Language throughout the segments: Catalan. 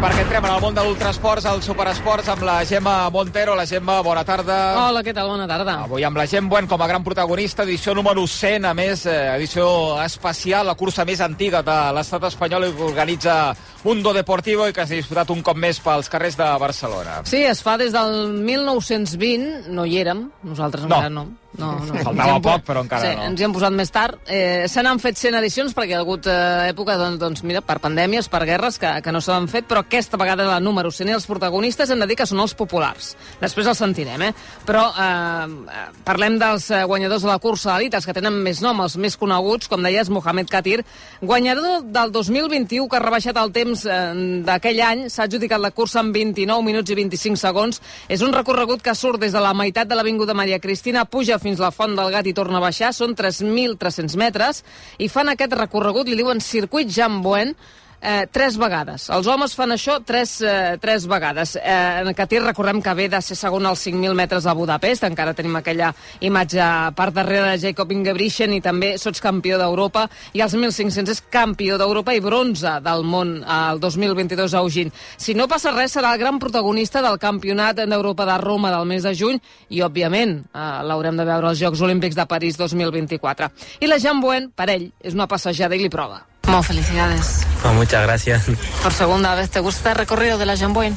perquè entrem en el món de l'ultrasports, el superesports, amb la Gemma Montero. La Gemma, bona tarda. Hola, què tal? Bona tarda. Avui amb la Gem Buen com a gran protagonista, edició número 100, a més, eh, edició especial, la cursa més antiga de l'estat espanyol i que organitza Mundo Deportivo i que s'ha disputat un cop més pels carrers de Barcelona. Sí, es fa des del 1920, no hi érem, nosaltres No. encara no. No, no. Faltava hem poc, po- però encara sí, no. ens hi hem posat més tard. Eh, se n'han fet 100 edicions perquè hi ha hagut eh, època, doncs, doncs, mira, per pandèmies, per guerres, que, que no se l'han fet, però aquesta vegada la número 100 i els protagonistes hem de dir que són els populars. Després els sentirem, eh? Però eh, parlem dels eh, guanyadors de la cursa d'elit, els que tenen més nom, els més coneguts, com deies, Mohamed Katir, guanyador del 2021, que ha rebaixat el temps eh, d'aquell any, s'ha adjudicat la cursa en 29 minuts i 25 segons. És un recorregut que surt des de la meitat de l'Avinguda Maria Cristina, puja fins la Font del Gat i torna a baixar, són 3.300 metres, i fan aquest recorregut, li diuen circuit Jean Buen, eh, tres vegades. Els homes fan això tres, eh, tres vegades. Eh, en Catir recordem que ve de ser segon als 5.000 metres a Budapest, encara tenim aquella imatge per darrere de Jacob Ingebrigtsen i també sots campió d'Europa i als 1.500 és campió d'Europa i bronze del món al 2022 a Eugene. Si no passa res, serà el gran protagonista del campionat d'Europa de Roma del mes de juny i, òbviament, eh, l'haurem de veure als Jocs Olímpics de París 2024. I la Jean Buen, per ell, és una passejada i li prova. Felicidades. Muchas gracias. Por segunda vez, ¿te gusta el recorrido de la Jamboin?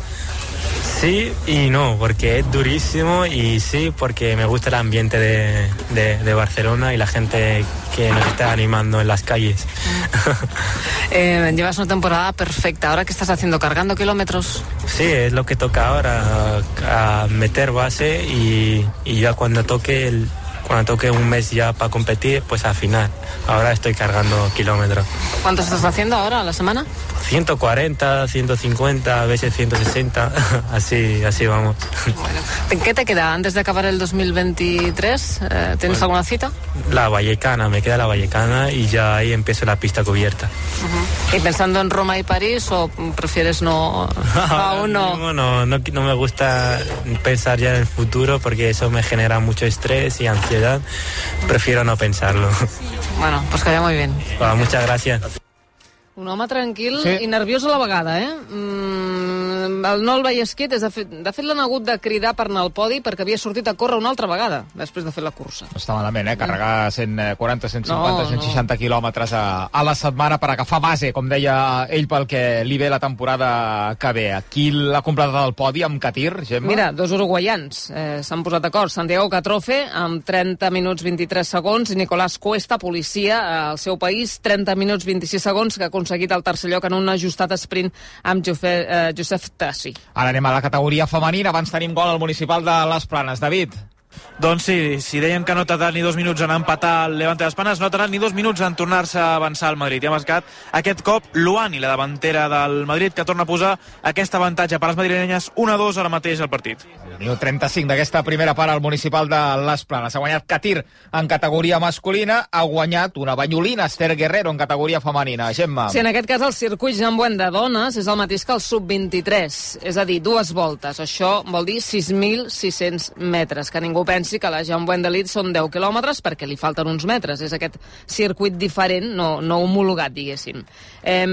Sí y no, porque es durísimo y sí, porque me gusta el ambiente de, de- de Barcelona y la gente que nos está animando en las calles. Eh, llevas una temporada perfecta. ¿Ahora qué estás haciendo? ¿Cargando kilómetros? Sí, es lo que toca ahora, a, a meter base y, y ya cuando toque el, cuando toque un mes ya para competir, pues al final. Ahora estoy cargando kilómetros. ¿Cuántos estás haciendo ahora a la semana? 140, 150, a veces 160, así, así vamos. ¿Qué te queda antes de acabar el 2023? Eh, ¿Tienes alguna cita? La Vallecana, me queda la Vallecana y ya ahí empiezo la pista cubierta. ¿Y pensando en Roma y París o prefieres no aún no? No, no, no me gusta pensar ya en el futuro porque eso me genera mucho estrés y ansiedad. Prefiero no pensarlo. Bueno, pues que vaya muy bien. Va, muchas gracias. Un home tranquil Sí. i nerviós a la vegada, eh? Mm, el Nol Vallesquit, és de fet, de fet l'han hagut de cridar per anar al podi perquè havia sortit a córrer una altra vegada després de fer la cursa. No està malament, eh? Carregar 140, 150, No, no. 160 quilòmetres a, a la setmana per agafar base, com deia ell, pel que li ve la temporada que ve. Qui l'ha completat el podi amb Catir, Gemma? Mira, dos uruguaians eh, s'han posat d'acord. Santiago Catrofe, amb 30 minuts 23 segons, i Nicolás Cuesta, policia, eh, al seu país, 30 minuts 26 segons, que ha aconseguit el tercer lloc en un ajustat sprint amb Jofe, eh, Josep Tassi. Ara anem a la categoria femenina. Abans tenim gol al municipal de les Planes. David. Doncs sí, si deien que no ha tardat ni dos minuts en empatar el Levante les Panes, no ha tardat ni dos minuts en tornar-se a avançar al Madrid. I ha marcat aquest cop Luani, la davantera del Madrid, que torna a posar aquest avantatge per les madrilenyes 1-2 ara mateix al partit. Minut 35 d'aquesta primera part al municipal de les Planes. Ha guanyat Catir en categoria masculina, ha guanyat una banyolina Esther Guerrero en categoria femenina. Gemma. Sí, en aquest cas el circuit Jean Buen de dones és el mateix que el sub-23, és a dir, dues voltes. Això vol dir 6.600 metres. Que ningú pensi que la Jean Buen són 10 quilòmetres perquè li falten uns metres. És aquest circuit diferent, no, no homologat, diguéssim. Eh,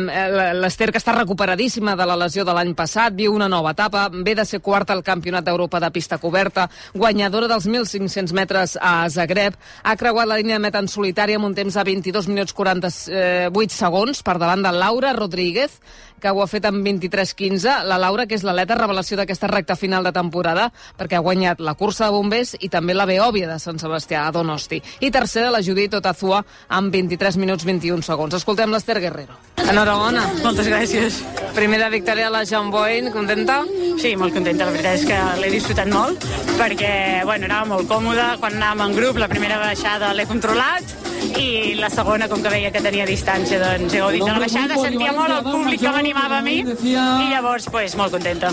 L'Ester, que està recuperadíssima de la lesió de l'any passat, viu una nova etapa, ve de ser quarta al Campionat d'Europa de pista coberta, guanyadora dels 1.500 metres a Zagreb, ha creuat la línia de meta en solitària amb un temps de 22 minuts 48 segons per davant de Laura Rodríguez, que ho ha fet en 23-15. La Laura, que és l'aleta revelació d'aquesta recta final de temporada, perquè ha guanyat la cursa de bombers i també la Beòvia de Sant Sebastià a Donosti. I tercera, la Judit Otazua, amb 23 minuts 21 segons. Escoltem l'Ester Guerrero. Enhorabona. Moltes gràcies. Primera victòria a la Jean Boyne, contenta? Sí, molt contenta, la veritat és que l'he disfrutat molt, perquè bueno, anava molt còmoda, quan anàvem en grup la primera baixada l'he controlat i la segona, com que veia que tenia distància, doncs he gaudit de la baixada, sentia molt el públic que m'animava a mi i llavors, pues, molt contenta.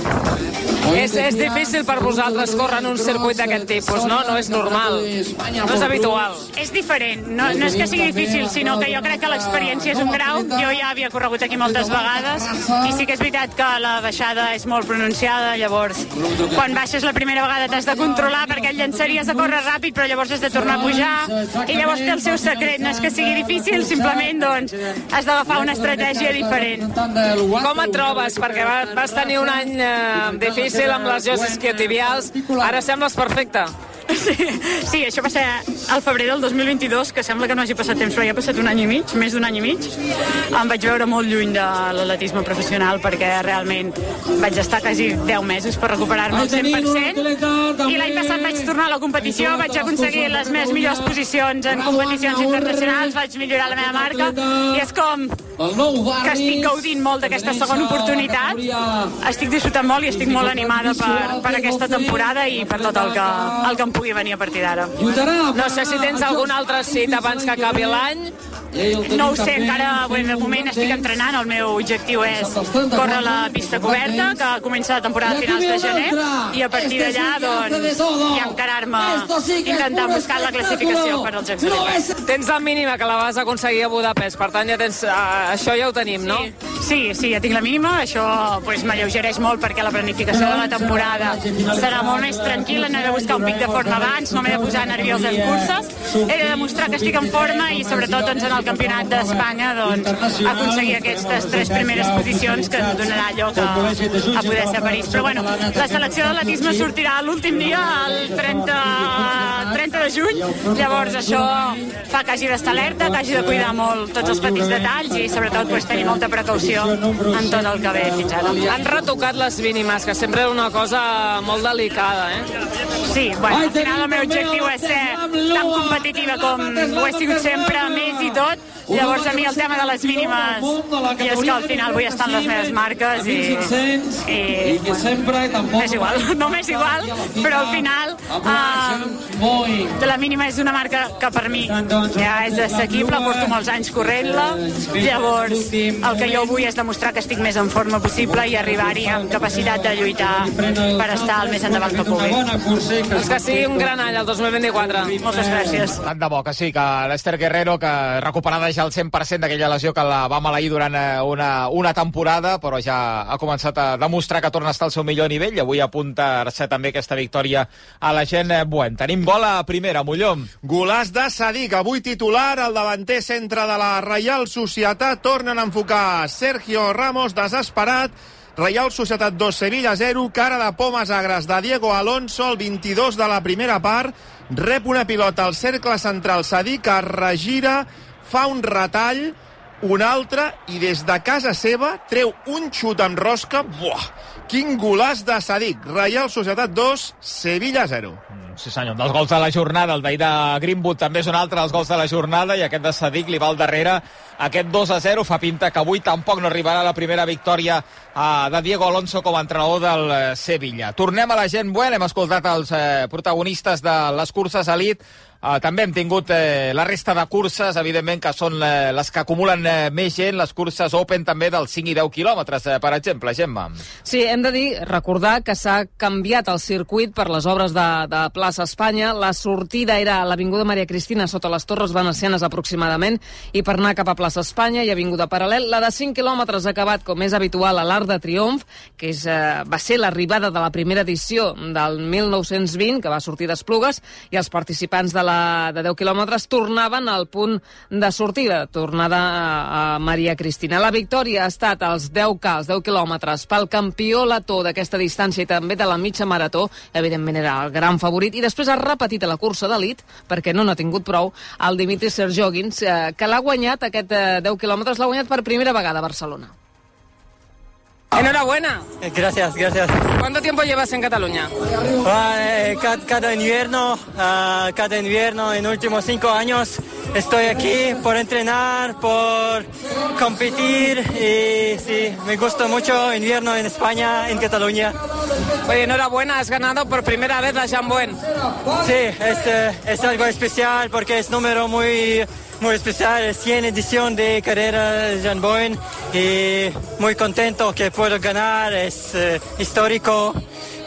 És, és difícil per vosaltres córrer en un circuit d'aquest tipus, no? No és normal. No és habitual. És diferent, no, no és que sigui difícil, sinó que jo crec que l'experiència és un grau. Jo ja havia corregut aquí moltes vegades i sí que és veritat que la baixada és molt pronunciada, llavors quan baixes la primera vegada t'has de controlar perquè et llançaries a córrer ràpid però llavors has de tornar a pujar i llavors té el seu secret secret no és que sigui difícil, simplement doncs, has d'agafar una estratègia diferent. Com et trobes? Perquè vas tenir un any eh, difícil amb les lesions isquiotibials. Ara sembles perfecte. Sí, sí, això va ser al febrer del 2022, que sembla que no hagi passat temps, però ja ha passat un any i mig, més d'un any i mig. Em vaig veure molt lluny de l'atletisme professional perquè realment vaig estar quasi 10 mesos per recuperar-me al 100%. I l'any passat vaig tornar a la competició, vaig aconseguir les meves millors posicions en competicions internacionals, vaig millorar la meva marca i és com que estic gaudint molt d'aquesta segona oportunitat. Estic disfrutant molt i estic molt animada per, per aquesta temporada i per tot el que, el que em pugui venir a partir d'ara. No sé si tens algun altre cit abans que acabi l'any. No ho sé, encara bueno, de moment estic entrenant, el meu objectiu és córrer la pista coberta, que comença la temporada a finals de gener, i a partir d'allà doncs, ja encarar-me intentar buscar la classificació per als Jocs Olímpics. Tens la mínima que la vas aconseguir a Budapest, per tant ja tens, uh, això ja ho tenim, no? Sí, sí, ja tinc la mínima, això pues, m'alleugereix molt perquè la planificació de la temporada serà molt més tranquil·la, no he de buscar un pic de forma abans, no m'he de posar nerviosa en curses, he de demostrar que estic en forma i sobretot doncs, en el campionat d'Espanya doncs, aconseguir aquestes tres primeres posicions que em donarà lloc a, a poder ser a París. Però bueno, la selecció d'atletisme sortirà l'últim dia, el 30, 30 de juny, llavors això fa que hagi d'estar alerta, que hagi de cuidar molt tots els petits detalls i sobretot pues, tenir molta precaució en tot el que ve fins ara. Han retocat les mínimes, que sempre era una cosa molt delicada, eh? Sí, bueno, al final el meu objectiu és ser tan competitiva com ho he sigut sempre, més i tot, Llavors a mi el tema de les mínimes i és que al final vull estar en les meves marques i, i bueno, m'és igual, no m'és igual però al final uh, la mínima és una marca que per mi ja és assequible, porto molts anys corrent-la. Llavors el que jo vull és demostrar que estic més en forma possible i arribar-hi amb capacitat de lluitar per estar el més endavant que pugui. Doncs que sigui un gran any el 2024 moltes gràcies. Tant de bo que sí, que l'Ester Guerrero que recuperada ja el 100% d'aquella lesió que la va maleir durant eh, una, una temporada, però ja ha començat a demostrar que torna a estar al seu millor nivell i avui apunta-se també aquesta victòria a la gent eh, Buen. Tenim bola primera, Molló. Golàs de Sadik, avui titular, el davanter centre de la Reial Societat. Tornen a enfocar Sergio Ramos, desesperat, Reial Societat 2, Sevilla 0, cara de pomes agres de Diego Alonso, el 22 de la primera part, rep una pilota al cercle central, Sadik es regira, fa un retall, un altre, i des de casa seva treu un xut amb rosca. Buah! Quin golàs de Sadik. Reial Societat 2, Sevilla 0. Sí senyor, dels gols de la jornada, el d'ahir de Greenwood també és un altre dels gols de la jornada i aquest de Sadik li va al darrere aquest 2 a 0, fa pinta que avui tampoc no arribarà la primera victòria uh, de Diego Alonso com a entrenador del uh, Sevilla. Tornem a la gent buena, hem escoltat els uh, protagonistes de les curses elit, Uh, també hem tingut eh, la resta de curses, evidentment, que són eh, les que acumulen eh, més gent, les curses Open també dels 5 i 10 quilòmetres, eh, per exemple, Gemma. Sí, hem de dir, recordar que s'ha canviat el circuit per les obres de, de Plaça Espanya. La sortida era a l'Avinguda Maria Cristina, sota les Torres Venecianes aproximadament, i per anar cap a Plaça Espanya i Avinguda Paral·lel. La de 5 quilòmetres ha acabat, com és habitual, a l'Arc de Triomf, que és, eh, va ser l'arribada de la primera edició del 1920, que va sortir d'Esplugues, i els participants de la, de 10 quilòmetres tornaven al punt de sortida, tornada a, a Maria Cristina. La victòria ha estat als 10K, als 10 quilòmetres, pel campió letó d'aquesta distància i també de la mitja marató, evidentment era el gran favorit, i després ha repetit a la cursa d'elit, perquè no n'ha tingut prou, el Dimitri Serjogins, eh, que l'ha guanyat, aquest eh, 10 quilòmetres, l'ha guanyat per primera vegada a Barcelona. Enhorabuena. Gracias, gracias. ¿Cuánto tiempo llevas en Cataluña? Ah, eh, cada, cada invierno, ah, cada invierno en últimos cinco años estoy aquí por entrenar, por competir y sí, me gusta mucho invierno en España, en Cataluña. Oye, enhorabuena, has ganado por primera vez la Jambuen. Sí, es, eh, es algo especial porque es número muy muy especial, es 100 edición de carrera Jan Bowen y muy contento que puedo ganar, es eh, histórico,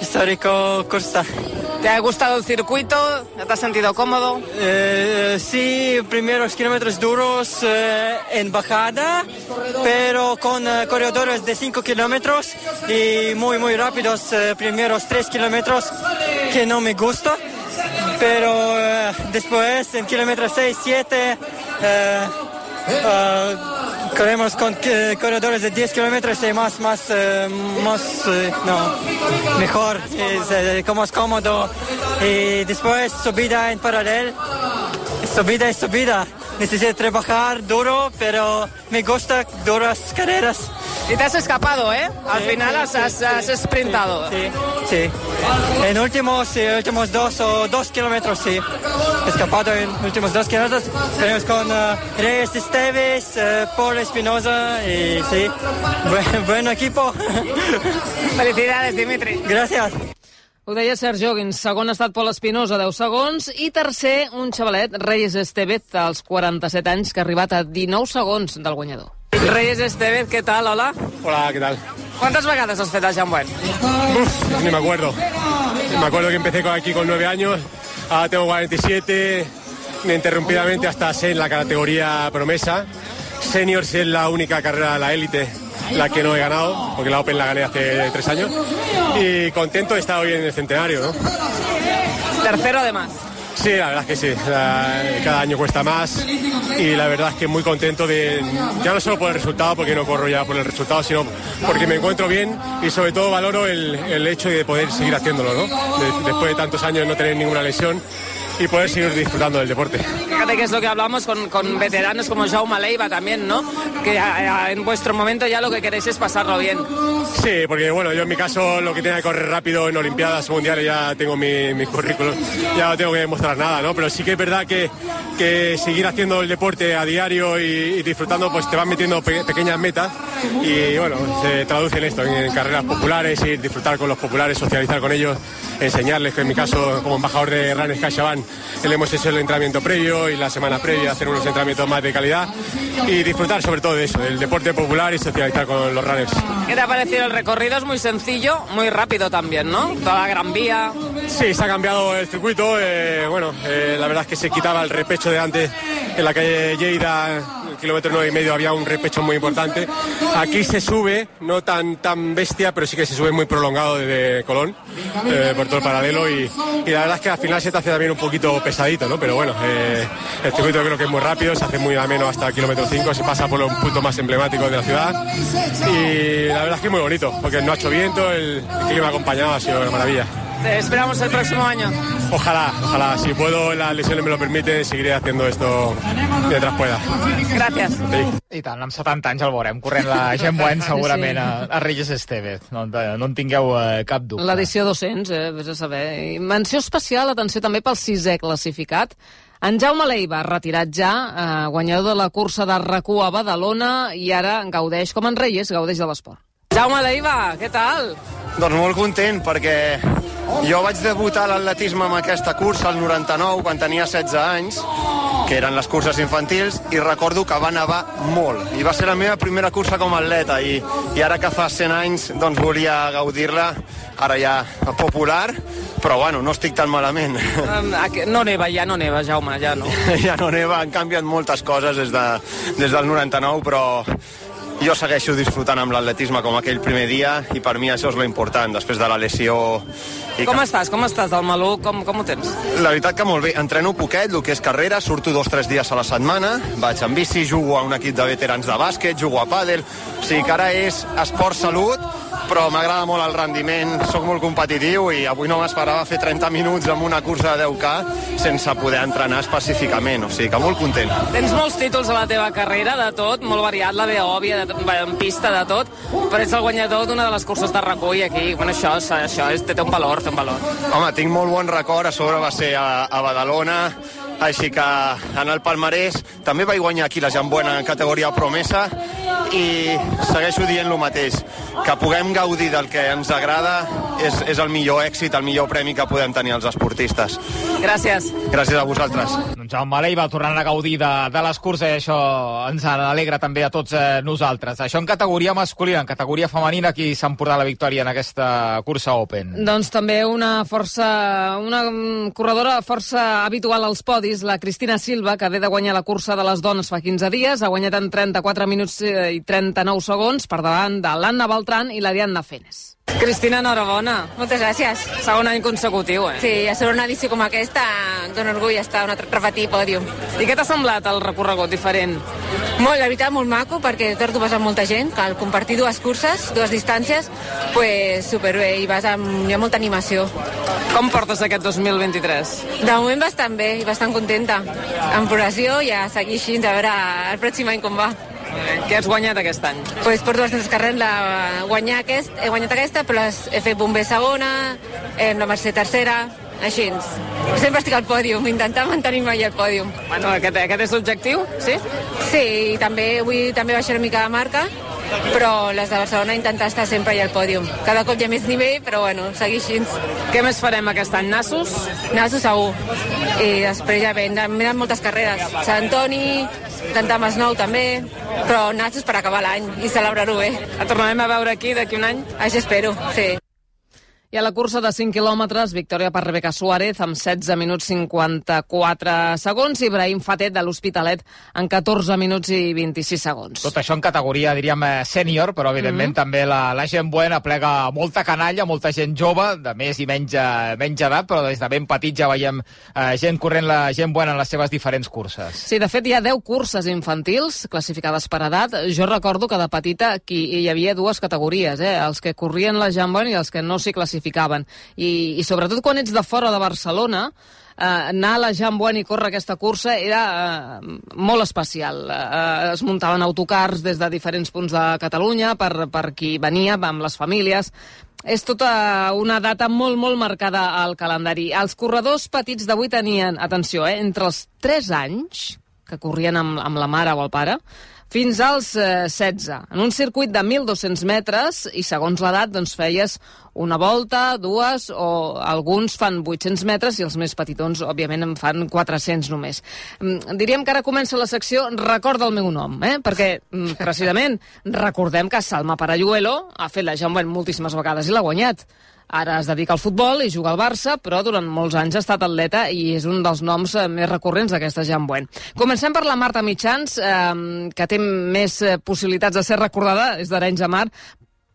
histórico cursa. ¿Te ha gustado el circuito? ¿Te has sentido cómodo? Eh, sí, primeros kilómetros duros eh, en bajada, pero con eh, corredores de 5 kilómetros y muy, muy rápidos eh, primeros 3 kilómetros que no me gusta. Pero eh, después en kilómetros 6, 7 eh, eh, corremos con eh, corredores de 10 kilómetros y más, más, eh, más, eh, no, mejor, es, eh, es cómodo. Y después subida en paralelo, subida y subida. Necesito trabajar duro, pero me gusta duras carreras. Y te has escapado, ¿eh? Al Sí, final sí, has, sí, has, has sprintado. Sí, sí. En últimos, últimos dos o dos kilómetros, sí. Escapado en últimos dos kilómetros. Tenemos con eh, Reyes Esteves, eh, Paul Espinosa y sí. Buen, buen equipo. Felicidades, Dimitri. Gracias. Ho deia Sergi Joggins, segon ha estat Pol Espinosa, 10 segons, i tercer, un xavalet, Reyes Estevez, als 47 anys, que ha arribat a 19 segons del guanyador. Reyes Estevez, què tal? Hola. Hola, ¿qué tal? Quantes vegades has fet el Jambuen? Uf, ni me acuerdo. Me acuerdo que empecé aquí con nueve años, ahora tengo 47, ininterrumpidamente hasta ser en la categoría promesa. Seniors es la única carrera de la élite la que no he ganado, porque la Open la gané hace tres años. Y contento de estar hoy en el centenario, ¿no? Tercero, además. Sí, la verdad es que sí. Cada año cuesta más y la verdad es que muy contento de, ya no solo por el resultado, porque no corro ya por el resultado, sino porque me encuentro bien y sobre todo valoro el, el hecho de poder seguir haciéndolo, ¿no? De- después de tantos años no tener ninguna lesión y poder seguir disfrutando del deporte. Fíjate que es lo que hablamos con, con veteranos como Jaume Leiva también, ¿no? Que a- a- en vuestro momento ya lo que queréis es pasarlo bien. Sí, porque bueno, yo en mi caso lo que tenía que correr rápido en Olimpiadas Mundiales ya tengo mi, mi currículum, ya no tengo que demostrar nada, ¿no? Pero sí que es verdad que, que seguir haciendo el deporte a diario y, y disfrutando, pues te van metiendo pe- pequeñas metas y bueno, se traduce en esto, en, carreras populares, ir disfrutar con los populares, socializar con ellos, enseñarles que en mi caso como embajador de Runners CaixaBank le hemos hecho el entrenamiento previo y la semana previa hacer unos entrenamientos más de calidad y disfrutar sobre todo de eso, del deporte popular y socializar con los runners. ¿Qué te ha parecido? El recorrido es muy sencillo, muy rápido también, ¿no? Toda la Gran Vía. Sí, se ha cambiado el circuito. eh, bueno, eh, la verdad es que se quitaba el repecho de antes en la calle Lleida, kilómetro nueve y medio había un repecho muy importante. Aquí se sube, no tan tan bestia, pero sí que se sube muy prolongado desde Colón, eh, por todo el paralelo. Y, y la verdad es que al final se te hace también un poquito pesadito, ¿no? Pero bueno, eh, el circuito creo que es muy rápido, se hace muy ameno hasta el kilómetro 5, se pasa por los puntos más emblemáticos de la ciudad. Y la verdad es que es muy bonito, porque no ha hecho viento, el, el clima acompañado ha sido una maravilla. Te esperamos el próximo año. Ojalá, ojalá, si puedo, las lesiones me lo permiten, seguiré haciendo esto mientras pueda. Gràcies. Sí. I tant, amb 70 anys el veurem corrent la gent Buen segurament a, a Reyes Estevez. No, no en tingueu eh, cap dubte. L'edició 200, eh, vés a saber. I menció especial, atenció també pel sisè classificat. En Jaume Leiva, retirat ja, eh, guanyador de la cursa de rac a Badalona i ara gaudeix, com en Reyes, gaudeix de l'esport. Jaume Leiva, què tal? Doncs molt content perquè jo vaig debutar a l'atletisme amb aquesta cursa al 99 quan tenia 16 anys que eren les curses infantils i recordo que va nevar molt i va ser la meva primera cursa com a atleta i, i ara que fa 100 anys doncs volia gaudir-la ara ja popular però bueno, no estic tan malament Um, no neva, ja no neva, Jaume, ja no. ja no neva, han canviat moltes coses des, de, des del 99 però jo segueixo disfrutant amb l'atletisme com aquell primer dia i per mi això és lo important després de la lesió i Com que- estàs? Com estàs del maluc? Com, com ho tens? la veritat que molt bé, entreno poquet, el que és carrera, surto dos o tres dies a la setmana, vaig en bici, jugo a un equip de veterans de bàsquet, jugo a pàdel, o sigui que ara és esport-salut, però m'agrada molt el rendiment, sóc molt competitiu i avui no m'esperava fer 30 minuts en una cursa de 10K sense poder entrenar específicament, o sigui que molt content. Tens molts títols a la teva carrera, de tot, molt variat, la de, bé, en pista, de tot, però ets el guanyador d'una de les curses de recull aquí. Bueno, això, això és, té un valor, té un valor. Home, tinc molt bon record, a sobre va ser a, a Badalona, així que en el palmarès també vaig guanyar aquí la Jambuena en categoria promesa i segueixo dient el mateix, que puguem gaudir del que ens agrada és, és el millor èxit, el millor premi que podem tenir els esportistes. Gràcies. Gràcies a vosaltres. Doncs Jaume Leiva tornant a gaudir de, de les curses i això ens alegra també a tots eh, nosaltres. Això en categoria masculina, en categoria femenina, qui s'ha emportat la victòria en aquesta cursa Open? Doncs també una força, una mm, corredora força habitual als podis, la Cristina Silva, que ve de guanyar la cursa de les dones fa 15 dies, ha guanyat en 34 minuts eh, i 39 segons per davant de l'Anna Beltran i la Diana Fenes. Cristina, enhorabona. Moltes gràcies. Segon any consecutiu, eh? Sí, a sobre una edició com aquesta dona orgull estar un altre repetir pòdium. I què t'ha semblat el recorregut diferent? Molt, la veritat, molt maco, perquè tot ho vas amb molta gent, que al compartir dues curses, dues distàncies, pues superbé, i vas amb, hi ha molta animació. Com portes aquest 2023? De moment bastant bé i bastant contenta. En progressió i a seguir així, a veure el pròxim any com va. Què has guanyat aquest any? Pues porto bastantes carreres, la, guanyar aquest, he guanyat aquesta, però les, he fet bomber segona, eh, la Mercè tercera, així. Sempre estic al pòdium, intentar mantenir mai al pòdium. Bueno, aquest, aquest és l'objectiu, sí? Sí, i també vull també baixar una mica de marca, però les de Barcelona intentar estar sempre allà al pòdium. Cada cop hi ha més nivell, però bueno, seguir així. Què més farem aquest any? Nassos? Nassos segur. I després ja venen, venen moltes carreres. Sant Antoni, cantar Masnou també, però Nassos per acabar l'any i celebrar-ho bé. La tornarem a veure aquí d'aquí un any? Això espero, sí. I a la cursa de 5 quilòmetres, victòria per Rebeca Suárez amb 16 minuts 54 segons i Ibrahim Fatet de l'Hospitalet en 14 minuts i 26 segons. Tot això en categoria, diríem, eh, sènior, però evidentment mm -hmm. també la, la gent buena aplega molta canalla, molta gent jove, de més i menys, eh, menys edat, però des de ben petit ja veiem eh, gent corrent la gent buena en les seves diferents curses. Sí, de fet hi ha 10 curses infantils classificades per edat. Jo recordo que de petita aquí hi havia dues categories, eh? els que corrien la jambon i els que no s'hi classificaven. I, I sobretot quan ets de fora de Barcelona, eh, anar a la Jambuen i córrer aquesta cursa era eh, molt especial. Eh, es muntaven autocars des de diferents punts de Catalunya per, per qui venia amb les famílies. És tota una data molt, molt marcada al calendari. Els corredors petits d'avui tenien, atenció, eh, entre els 3 anys, que corrien amb, amb la mare o el pare, fins als eh, 16, en un circuit de 1.200 metres i segons l'edat doncs feies una volta, dues o alguns fan 800 metres i els més petitons òbviament en fan 400 només. Mm, diríem que ara comença la secció Recorda el meu nom, eh? perquè mm, precisament recordem que Salma Paralluelo ha fet la Jambuen moltíssimes vegades i l'ha guanyat. Ara es dedica al futbol i juga al Barça, però durant molts anys ha estat atleta i és un dels noms eh, més recurrents d'aquesta Jambuen. Comencem per la Marta Mitjans, eh, que té més eh, possibilitats de ser recordada, és d'Arenys de Mar,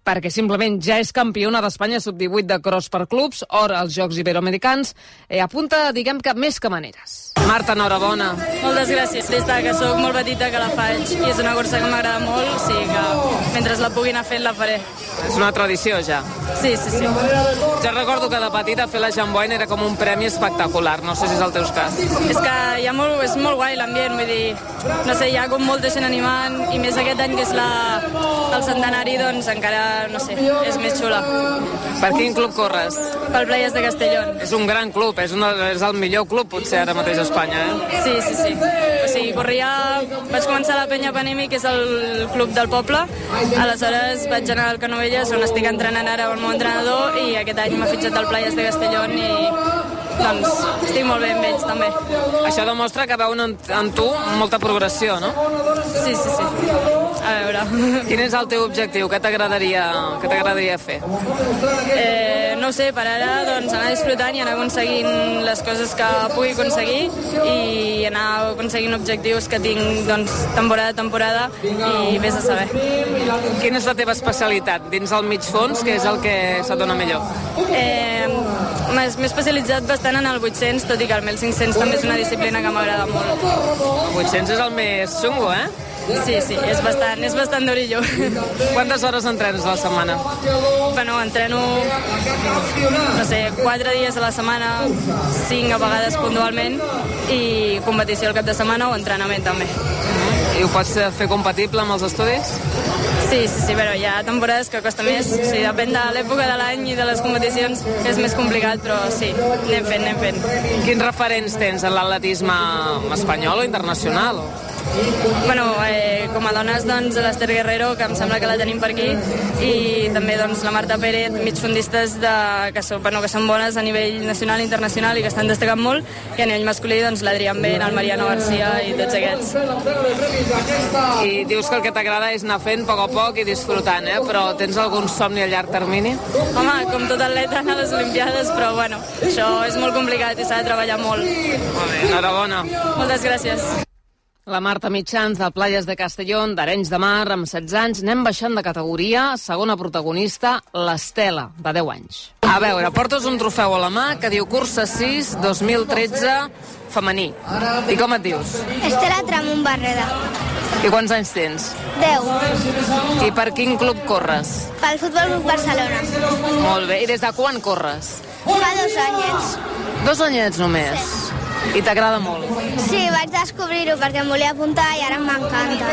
perquè simplement ja és campiona d'Espanya sub-18 de cross per clubs, or als Jocs Iberoamericans, eh, apunta, diguem que més que maneres. Marta, enhorabona. Moltes gràcies. Des de que sóc molt petita que la faig i és una cursa que m'agrada molt, o sigui que mentre la pugui anar fent la faré. És una tradició ja. Sí, sí, sí. Jo recordo que de petita fer la Jamboine era com un premi espectacular, no sé si és el teu cas. És que hi ha molt, és molt guai l'ambient, vull dir, no sé, hi ha com molta gent animant i més aquest any que és la, el centenari, doncs encara, no sé, és més xula. Per quin club corres? Pel Playas de Castellón. És un gran club, és, una, és el millor club potser ara mateix a Espanya, eh? Sí, sí, sí. O sigui, corria... Vaig començar a la Penya Panemi, que és el club del poble. Aleshores vaig anar al Canovelles, on estic entrenant ara amb el meu entrenador, i aquest any m'ha fitxat al Playas de Castellón i doncs estic molt bé amb ells també. Això demostra que veuen en, en tu molta progressió, no? Sí, sí, sí. A veure... Quin és el teu objectiu? Què t'agradaria què t'agradaria fer? Eh, no sé, per ara doncs, anar disfrutant i anar aconseguint les coses que pugui aconseguir i anar aconseguint objectius que tinc doncs, temporada a temporada i vés a saber. Quina és la teva especialitat dins el mig fons? Què és el que se't dona millor? Eh, M'he especialitzat bastant en el 800, tot i que el 1500 també és una disciplina que m'agrada molt. El 800 és el més xungo, eh? Sí, sí, és bastant, és bastant durillo. Quantes hores entrenes a la setmana? Bueno, entreno, no sé, quatre dies a la setmana, cinc a vegades puntualment, i competició al cap de setmana o entrenament també. I ho pots fer compatible amb els estudis? Sí, sí, sí, però hi ha temporades que costa més. O sigui, depèn de l'època de l'any i de les competicions, és més complicat, però sí, anem fent, anem fent. Quins referents tens en l'atletisme espanyol o internacional? Bueno, eh, com a dones, doncs, l'Ester Guerrero, que em sembla que la tenim per aquí, i també doncs, la Marta Pérez, migfondistes de, que, són, bueno, que són bones a nivell nacional i internacional i que estan destacant molt, i a nivell masculí, doncs, l'Adrián Ben, el Mariano Garcia i tots aquests. I dius que el que t'agrada és anar fent a poc a poc i disfrutant, eh? però tens algun somni a llarg termini? Home, com tot atleta anar a les Olimpiades, però bueno, això és molt complicat i s'ha de treballar molt. Molt bé, enhorabona. Moltes gràcies. La Marta Mitjans, del Playas de Castellón, d'Arenys de Mar, amb 16 anys. Anem baixant de categoria. Segona protagonista, l'Estela, de 10 anys. A veure, portes un trofeu a la mà que diu Cursa 6 2013 femení. I com et dius? Estela Tramont Barreda. I quants anys tens? 10. I per quin club corres? Pel Futbol Club Barcelona. Molt bé. I des de quan corres? Fa dos anyets. Dos anyets només. I t'agrada molt. Sí, vaig descobrir-ho perquè em volia apuntar i ara m'encanta.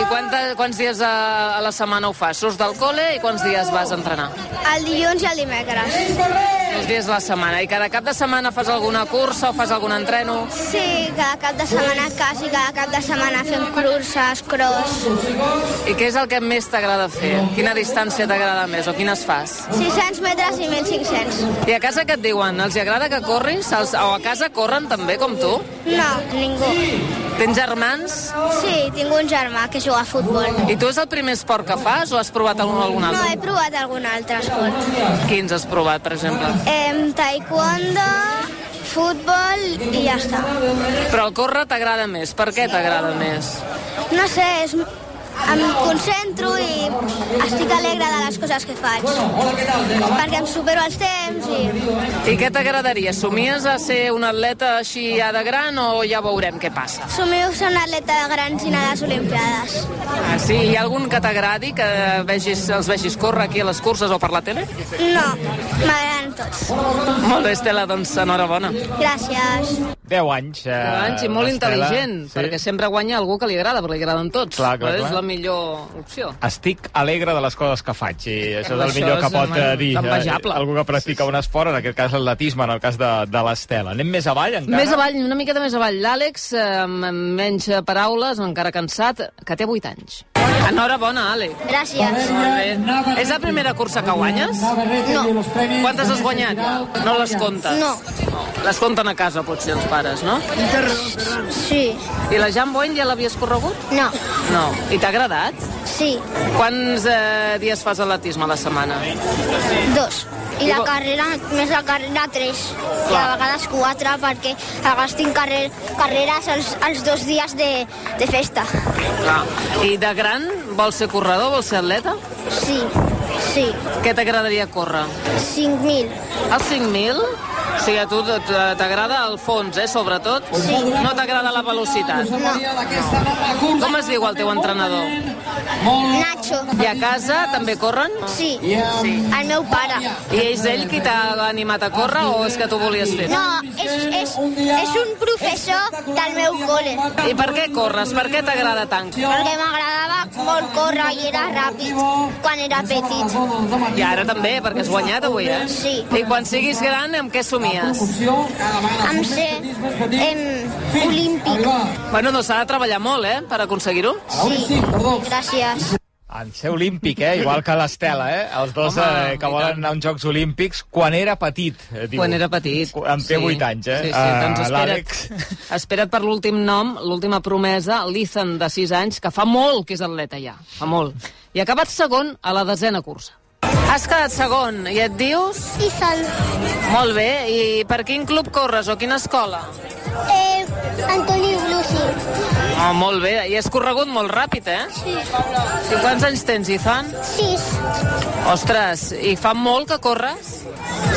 I quanta, quants dies a, a la setmana ho fas? Surts del col·le i quants dies vas a entrenar? El dilluns i el dimecres. Els dies de la setmana. I cada cap de setmana fas alguna cursa o fas algun entreno? Sí, cada cap de setmana quasi, cada cap de setmana fem curses, cross. I què és el que més t'agrada fer? Quina distància t'agrada més o quines fas? 600 metres i 1.500. I a casa què et diuen? Els agrada que corris? Els, o a casa corren també com tu? No, ningú. Tens germans? Sí, tinc un germà que juga a futbol. I tu és el primer esport que fas o has provat algun, algun No, altre? he provat algun altre esport. Quins has provat, per exemple? Em, taekwondo, futbol i ja està. Però el córrer t'agrada més. Per què t'agrada més? No sé, és, em concentro i estic alegre de les coses que faig. Perquè em supero els temps i... I què t'agradaria? Somies a ser un atleta així ja de gran o ja veurem què passa? Somio ser un atleta de grans i anar a les Olimpiades. Ah, sí? Hi ha algun que t'agradi, que vegis, els vegis córrer aquí a les curses o per la tele? No, m'agraden tots. Molt bé, Estela, doncs enhorabona. Gràcies. 10 anys. Eh, 10 anys i molt intel·ligent, Sí. perquè sempre guanya algú que li agrada, perquè li agraden tots. Clar, clar, Però és clar. la millor opció. Estic alegre de les coses que faig i això és el Això millor que pot eh, dir envejable. algú que practica un esport, en aquest cas l'atletisme, en el cas de, de l'Estela. Anem més avall encara? Més avall, una miqueta més avall. L'Àlex, eh, amb menys paraules, encara cansat, que té 8 anys. Enhorabona, Àlex. Gràcies. És la primera cursa que guanyes? No. Quantes has guanyat? No les comptes? No. Les compten a casa, potser, els pares, no? Sí. I la Jan Boyn ja l'havies corregut? No. No. I t'ha agradat? Sí. Quants eh, dies fas atletisme a la setmana? Dos. I la carrera, més la carrera, tres. I a vegades quatre, perquè a vegades tinc carrer, carreres els, els dos dies de, de festa. Clar. I de gran vols ser corredor, vols ser atleta? Sí, sí. Què t'agradaria córrer? 5.000. Els 5.000? O sigui, a tu t'agrada el fons, eh, sobretot? Sí. No t'agrada la velocitat? No. Com es diu el teu entrenador? Nacho. I a casa també corren? Sí. sí. El meu pare. I és ell qui t'ha animat a córrer o és que tu volies fer? No, és, és, és un professor del meu col·le. I per què corres? Per què t'agrada tant? Perquè m'agradava molt córrer i era ràpid quan era petit. I ara també, perquè has guanyat avui, eh? Sí. I quan siguis gran, amb què somies? Em sé em, olímpic. Bueno, no s'ha de treballar molt, eh, per aconseguir-ho. Sí, gràcies. En ser olímpic, eh? igual que l'Estela, eh? Els dos Home, eh, que volen anar a uns Jocs Olímpics quan era petit, eh, diu. Quan era petit. En té 8 anys, eh? Sí, sí, doncs Eh, espera't, espera't per l'últim nom, l'última promesa, l'Ethan, de 6 anys, que fa molt que és atleta ja, fa molt. I ha acabat segon a la desena cursa. Has quedat segon, i et dius? Ethan. Molt bé, i per quin club corres o quina escola? Eh, Antoni Blusi. Oh, molt bé, i has corregut molt ràpid, eh? Sí. I quants anys tens, Ethan? Sis. Ostres, i fa molt que corres?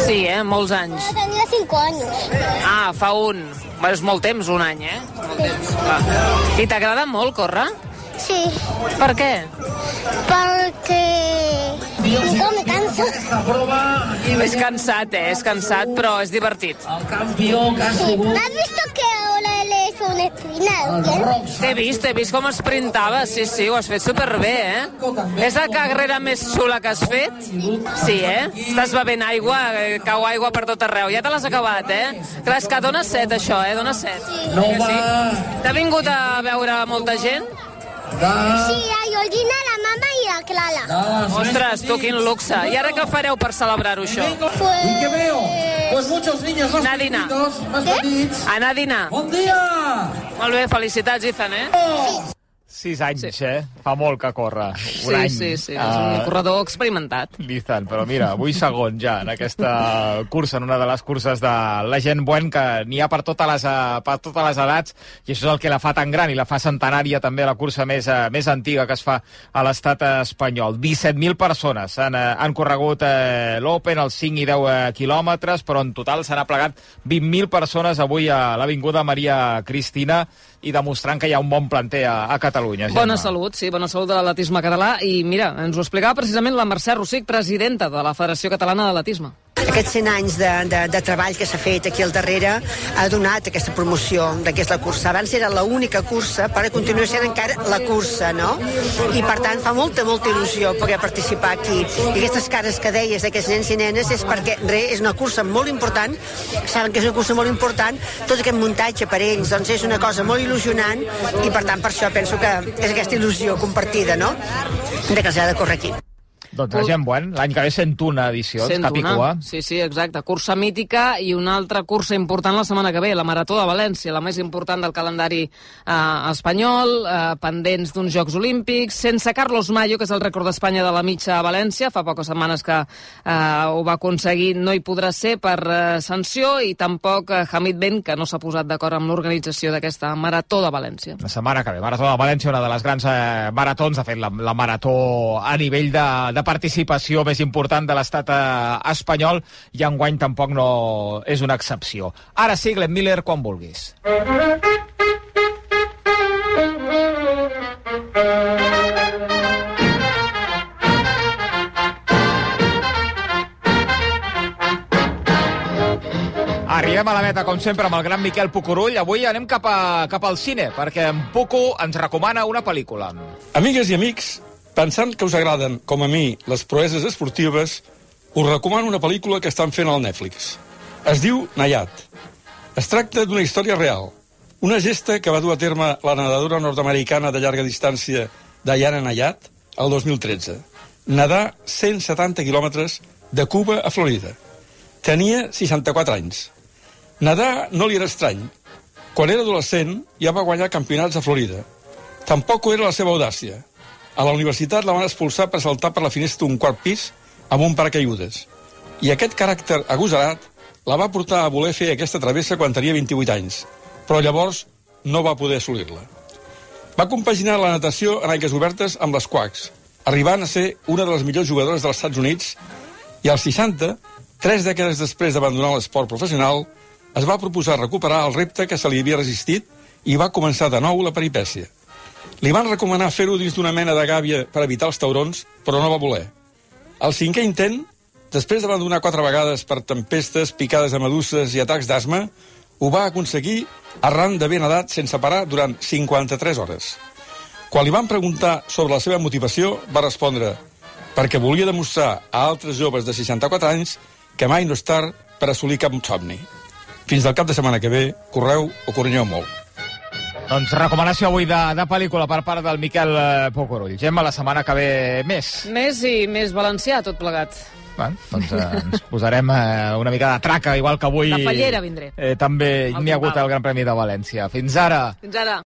Sí, eh? Molts anys. Tenia cinco años. Ah, fa un. Bé, és molt temps, un any, eh? Molt temps. Va. I t'agrada molt córrer? Sí. Per què? Me canso. És cansat, eh? És cansat, però és divertit. Sí. ¿Has visto que ahora le hecho un espinal? T'he vist, t'he vist com esprintava. Sí, sí, ho has fet superbé, eh? És la carrera més xula que has fet? Sí, eh? Estàs bevent aigua, eh, cau aigua per tot arreu. Ja te l'has acabat, eh? Clar, és que dona set, això, eh? Dona set. No sí? T'ha vingut a veure molta gent? Sí, a Georgina, la mamá y la Clara. Ostres, tu, quin luxe. I ara què fareu per celebrar-ho, això? Pues... ¿Y qué veo? Pues muchos niños más Anar a dinar. pequeñitos, más petits. Anar a dinar. ¡Bon dia! Molt bé, felicitats, Ethan, eh? Sis anys, sí. eh? Fa molt que corre. Un Sí, any. sí, sí, és un Ah, corredor experimentat. Tant, però mira, avui segon ja en aquesta cursa, en una de les curses de la gent buen, que n'hi ha per totes, les, eh, per totes les edats, i això és el que la fa tan gran i la fa centenària també la cursa més, eh, més antiga que es fa a l'estat espanyol. 17.000 persones han, eh, han corregut l'Open, els 5 i 10 eh, quilòmetres, però en total s'han aplegat 20.000 persones avui a l'Avinguda Maria Cristina i demostrant que hi ha un bon planter a, a Catalunya. Bona Gemma. salut, sí, bona salut de l'atletisme català. I mira, ens ho explicava precisament la Mercè Rossic, presidenta de la Federació Catalana d'Atletisme. Aquests 100 anys de, de, de treball que s'ha fet aquí al darrere ha donat aquesta promoció de que és la cursa. Abans era l'única cursa, però continua sent encara la cursa, no? I per tant fa molta, molta il·lusió poder participar aquí. I aquestes cares que deies d'aquests nens i nenes és perquè re, és una cursa molt important, saben que és una cursa molt important, tot aquest muntatge per ells doncs és una cosa molt il·lusionant i per tant per això penso que és aquesta il·lusió compartida, no? De que s'ha de córrer aquí. Doncs la gent buen, l'any que ve 101 edicions, cap i 101. cua. Sí, sí, exacte. Cursa mítica i una altra cursa important la setmana que ve, la Marató de València, la més important del calendari eh, espanyol, eh, pendents d'uns Jocs Olímpics, sense Carlos Mayo, que és el rècord d'Espanya de la mitja a València, fa poques setmanes que eh, ho va aconseguir, no hi podrà ser per eh, sanció, i tampoc eh, Hamid Ben, que no s'ha posat d'acord amb l'organització d'aquesta Marató de València. La setmana que ve, Marató de València, una de les grans eh, maratons, de fet, la, la marató a nivell de, de participació més important de l'estat eh, espanyol, i enguany tampoc no és una excepció. Ara sí, Glenn Miller, quan vulguis. Arribem a la meta, com sempre, amb el gran Miquel Pucurull. Avui anem cap, a, cap al cine, perquè en Pucu ens recomana una pel·lícula. Amigues i amics, pensant que us agraden, com a mi, les proeses esportives, us recomano una pel·lícula que estan fent al Netflix. Es diu Nayat. Es tracta d'una història real. Una gesta que va dur a terme la nedadora nord-americana de llarga distància Diana Nayat el 2013. Nedar 170 quilòmetres de Cuba a Florida. Tenia 64 anys. Nedar no li era estrany. Quan era adolescent ja va guanyar campionats a Florida. Tampoc era la seva audàcia. A la universitat la van expulsar per saltar per la finestra d'un quart pis amb un paracaigudes. I aquest caràcter agosarat la va portar a voler fer aquesta travessa quan tenia 28 anys, però llavors no va poder assolir-la. Va compaginar la natació en aigües obertes amb les quacs, arribant a ser una de les millors jugadores dels Estats Units i als 60, tres dècades després d'abandonar l'esport professional, es va proposar recuperar el repte que se li havia resistit i va començar de nou la peripècia. Li van recomanar fer-ho dins d'una mena de gàbia per evitar els taurons, però no va voler. Al cinquè intent, després d'abandonar quatre vegades per tempestes, picades de meduses i atacs d'asma, ho va aconseguir arran d'haver nedat sense parar durant 53 hores. Quan li van preguntar sobre la seva motivació, va respondre perquè volia demostrar a altres joves de 64 anys que mai no és tard per assolir cap somni. Fins al cap de setmana que ve, correu o correnyeu molt. Doncs recomanació avui de, de pel·lícula per part del Miquel eh, Pucurull. Gemma, la setmana que ve més. Més i més valencià, tot plegat. Bé, doncs eh, ens posarem eh, una mica de traca, igual que avui... De fallera vindré. Eh, també n'hi ha hagut el Gran Premi de València. Fins ara! Fins ara.